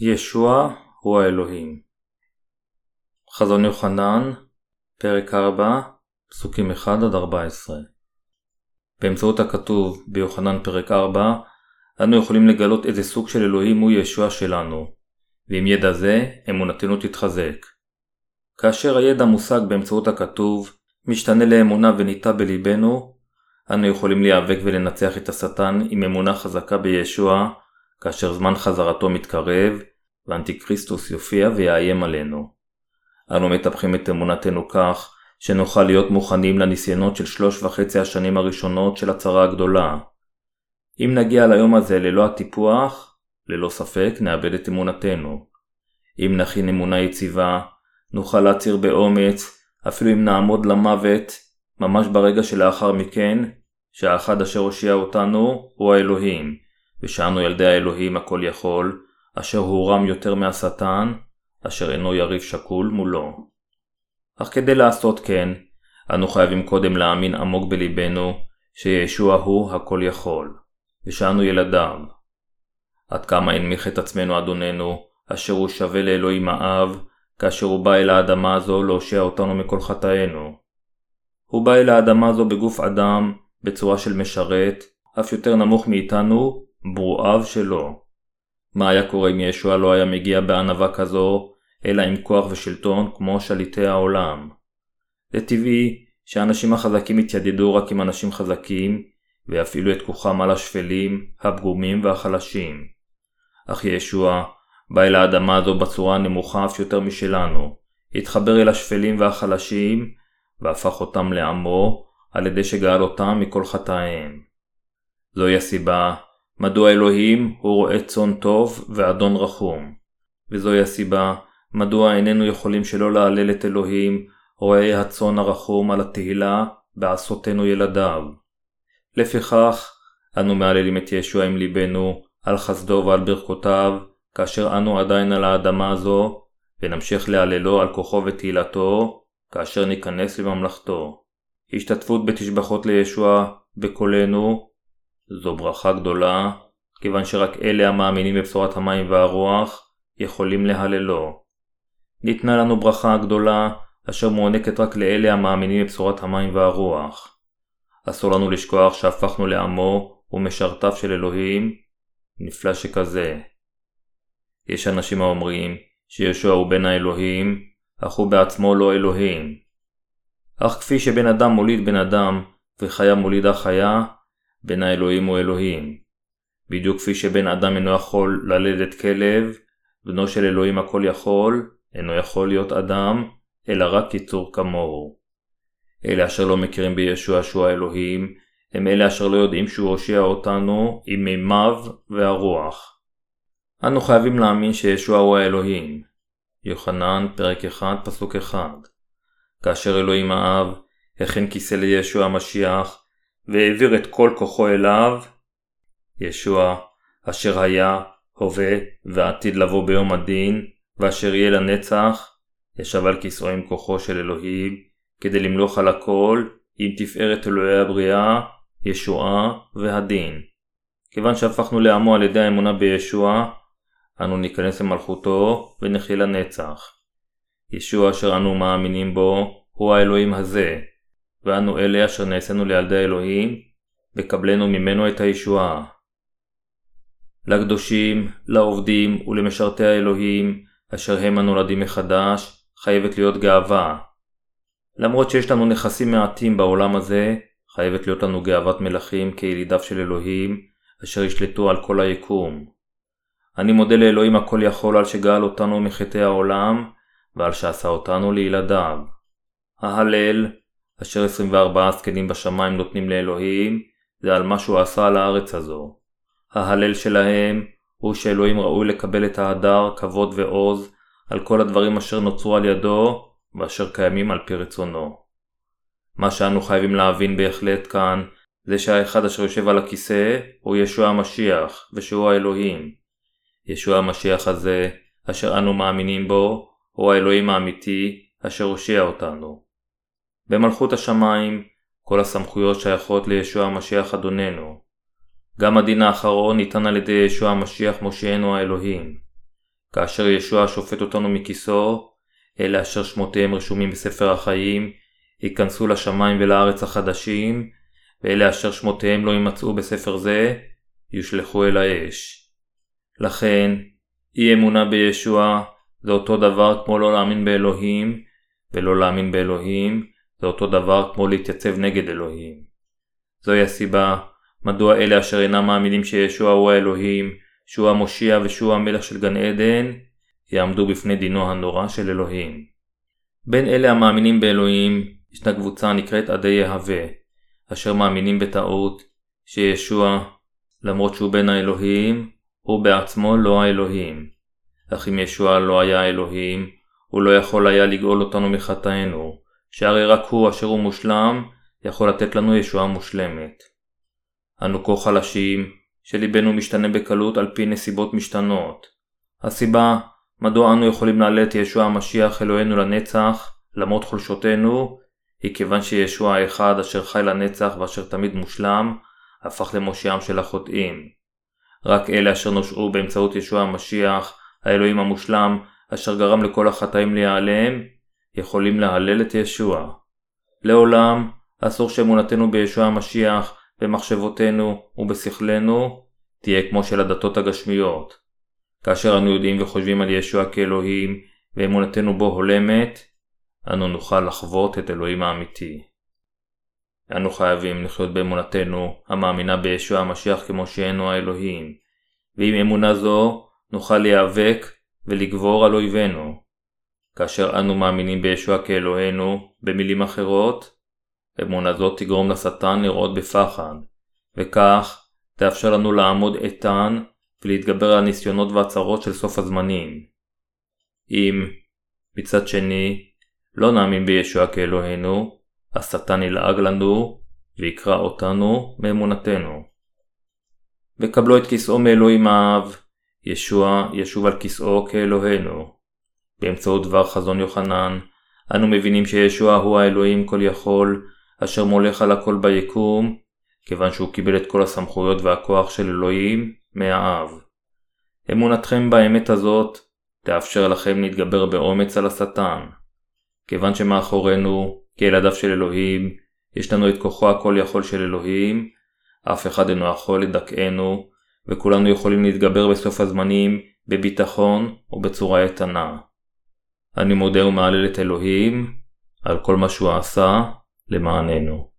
ישוע הוא האלוהים. חזון יוחנן, פרק 4, פסוקים 1-14 באמצעות הכתוב ביוחנן פרק 4, אנו יכולים לגלות איזה סוג של אלוהים הוא ישוע שלנו, ועם ידע זה אמונתנו תתחזק. כאשר הידע מושג באמצעות הכתוב, משתנה לאמונה וניטע בליבנו, אנו יכולים להיאבק ולנצח את השטן עם אמונה חזקה בישוע, כאשר זמן חזרתו מתקרב, ואנטיקריסטוס יופיע ויאיים עלינו. אנו מטפחים את אמונתנו כך, שנוכל להיות מוכנים לניסיונות של שלוש וחצי השנים הראשונות של הצרה הגדולה. אם נגיע ליום הזה ללא הטיפוח, ללא ספק נאבד את אמונתנו. אם נכין אמונה יציבה, נוכל להצהיר באומץ, אפילו אם נעמוד למוות, ממש ברגע שלאחר מכן, שהאחד אשר הושיע אותנו הוא האלוהים, ושאנו ילדי האלוהים הכל יכול, אשר הוא רם יותר מהשטן, אשר אינו יריב שקול מולו. אך כדי לעשות כן, אנו חייבים קודם להאמין עמוק בלבנו, שישוע הוא הכל יכול, ושאנו ילדיו. עד כמה הנמיך את עצמנו אדוננו, אשר הוא שווה לאלוהים האב, כאשר הוא בא אל האדמה הזו להושיע אותנו מכל חטאינו. הוא בא אל האדמה הזו בגוף אדם, בצורה של משרת, אף יותר נמוך מאיתנו, ברואיו שלו. מה היה קורה אם ישוע לא היה מגיע בענווה כזו, אלא עם כוח ושלטון כמו שליטי העולם? זה טבעי שהאנשים החזקים יתיידדו רק עם אנשים חזקים, ויפעילו את כוחם על השפלים, הפגומים והחלשים. אך ישוע בא אל האדמה הזו בצורה הנמוכה אף יותר משלנו, התחבר אל השפלים והחלשים, והפך אותם לעמו, על ידי שגאל אותם מכל חטאיהם. זוהי הסיבה מדוע אלוהים הוא רועה צאן טוב ואדון רחום. וזוהי הסיבה מדוע איננו יכולים שלא להלל את אלוהים, רועה הצאן הרחום על התהילה בעשותנו ילדיו. לפיכך, אנו מהללים את ישוע עם ליבנו, על חסדו ועל ברכותיו, כאשר אנו עדיין על האדמה הזו, ונמשיך להללו על כוחו ותהילתו, כאשר ניכנס לממלכתו. השתתפות בתשבחות לישוע בקולנו, זו ברכה גדולה, כיוון שרק אלה המאמינים בבשורת המים והרוח יכולים להללו. ניתנה לנו ברכה גדולה, אשר מוענקת רק לאלה המאמינים בבשורת המים והרוח. אסור לנו לשכוח שהפכנו לעמו ומשרתיו של אלוהים, נפלא שכזה. יש אנשים האומרים שישוע הוא בן האלוהים, אך הוא בעצמו לא אלוהים. אך כפי שבן אדם מוליד בן אדם, וחיה מולידה חיה, בן האלוהים הוא אלוהים. בדיוק כפי שבן אדם אינו יכול ללדת כלב, בנו של אלוהים הכל יכול, אינו יכול להיות אדם, אלא רק יצור כמוהו. אלה אשר לא מכירים בישוע שהוא האלוהים, הם אלה אשר לא יודעים שהוא הושיע אותנו עם מימיו והרוח. אנו חייבים להאמין שישוע הוא האלוהים. יוחנן, פרק 1, פסוק 1 כאשר אלוהים האב הכין כיסא לישוע המשיח, והעביר את כל כוחו אליו, ישוע, אשר היה, הווה ועתיד לבוא ביום הדין, ואשר יהיה לנצח, ישב על כיסאו עם כוחו של אלוהים, כדי למלוך על הכל, עם תפארת אלוהי הבריאה, ישועה והדין. כיוון שהפכנו לעמו על ידי האמונה בישוע, אנו ניכנס למלכותו ונחיה לנצח. ישוע אשר אנו מאמינים בו, הוא האלוהים הזה, ואנו אלה אשר נעשינו לילדי האלוהים, וקבלנו ממנו את הישועה. לקדושים, לעובדים ולמשרתי האלוהים, אשר הם הנולדים מחדש, חייבת להיות גאווה. למרות שיש לנו נכסים מעטים בעולם הזה, חייבת להיות לנו גאוות מלכים כילידיו של אלוהים, אשר ישלטו על כל היקום. אני מודה לאלוהים הכל יכול על שגאל אותנו מחטאי העולם, ועל שעשה אותנו לילדיו. ההלל, אשר 24 זקנים בשמיים נותנים לאלוהים, זה על מה שהוא עשה על הארץ הזו. ההלל שלהם הוא שאלוהים ראוי לקבל את ההדר, כבוד ועוז על כל הדברים אשר נוצרו על ידו ואשר קיימים על פי רצונו. מה שאנו חייבים להבין בהחלט כאן זה שהאחד אשר יושב על הכיסא הוא ישוע המשיח ושהוא האלוהים. ישוע המשיח הזה אשר אנו מאמינים בו הוא האלוהים האמיתי אשר הושיע אותנו. במלכות השמיים כל הסמכויות שייכות לישוע המשיח אדוננו. גם הדין האחרון ניתן על ידי ישוע המשיח מושיענו האלוהים. כאשר ישוע שופט אותנו מכיסו, אלה אשר שמותיהם רשומים בספר החיים, ייכנסו לשמיים ולארץ החדשים, ואלה אשר שמותיהם לא יימצאו בספר זה, יושלכו אל האש. לכן, אי אמונה בישוע זה אותו דבר כמו לא להאמין באלוהים, ולא להאמין באלוהים זה אותו דבר כמו להתייצב נגד אלוהים. זוהי הסיבה מדוע אלה אשר אינם מאמינים שישוע הוא האלוהים, שהוא המושיע ושהוא המלך של גן עדן, יעמדו בפני דינו הנורא של אלוהים. בין אלה המאמינים באלוהים, ישנה קבוצה הנקראת עדי יהווה, אשר מאמינים בטעות שישוע, למרות שהוא בן האלוהים, הוא בעצמו לא האלוהים. אך אם ישוע לא היה האלוהים, הוא לא יכול היה לגאול אותנו מחטאינו, שהרי רק הוא אשר הוא מושלם, יכול לתת לנו ישועה מושלמת. אנו כה חלשים, שליבנו משתנה בקלות על פי נסיבות משתנות. הסיבה מדוע אנו יכולים להעלה את ישוע המשיח אלוהינו לנצח, למרות חולשותינו, היא כיוון שישוע האחד אשר חי לנצח ואשר תמיד מושלם, הפך למושיעם של החוטאים. רק אלה אשר נושעו באמצעות ישוע המשיח, האלוהים המושלם, אשר גרם לכל החטאים להיעלם, יכולים להלל את ישוע. לעולם, אסור שאמונתנו בישוע המשיח, במחשבותינו ובשכלנו, תהיה כמו של הדתות הגשמיות. כאשר אנו יודעים וחושבים על ישוע כאלוהים, ואמונתנו בו הולמת, אנו נוכל לחוות את אלוהים האמיתי. אנו חייבים לחיות באמונתנו המאמינה בישוע המשיח כמו שאינו האלוהים, ועם אמונה זו נוכל להיאבק ולגבור על אויבינו. כאשר אנו מאמינים בישוע כאלוהינו, במילים אחרות, אמונה זאת תגרום לשטן לראות בפחד, וכך תאפשר לנו לעמוד איתן ולהתגבר על הניסיונות והצהרות של סוף הזמנים. אם, מצד שני, לא נאמין בישוע כאלוהינו, השטן ילעג לנו ויקרע אותנו מאמונתנו. וקבלו את כיסאו מאלוהים האב, ישוע ישוב על כיסאו כאלוהינו. באמצעות דבר חזון יוחנן, אנו מבינים שישוע הוא האלוהים כל יכול, אשר מולך על הכל ביקום, כיוון שהוא קיבל את כל הסמכויות והכוח של אלוהים מהאב. אמונתכם באמת הזאת תאפשר לכם להתגבר באומץ על השטן. כיוון שמאחורינו, כילדיו של אלוהים, יש לנו את כוחו הכל יכול של אלוהים, אף אחד אינו יכול לדכאנו, וכולנו יכולים להתגבר בסוף הזמנים בביטחון ובצורה איתנה. אני מודה ומהלל את אלוהים על כל מה שהוא עשה למעננו.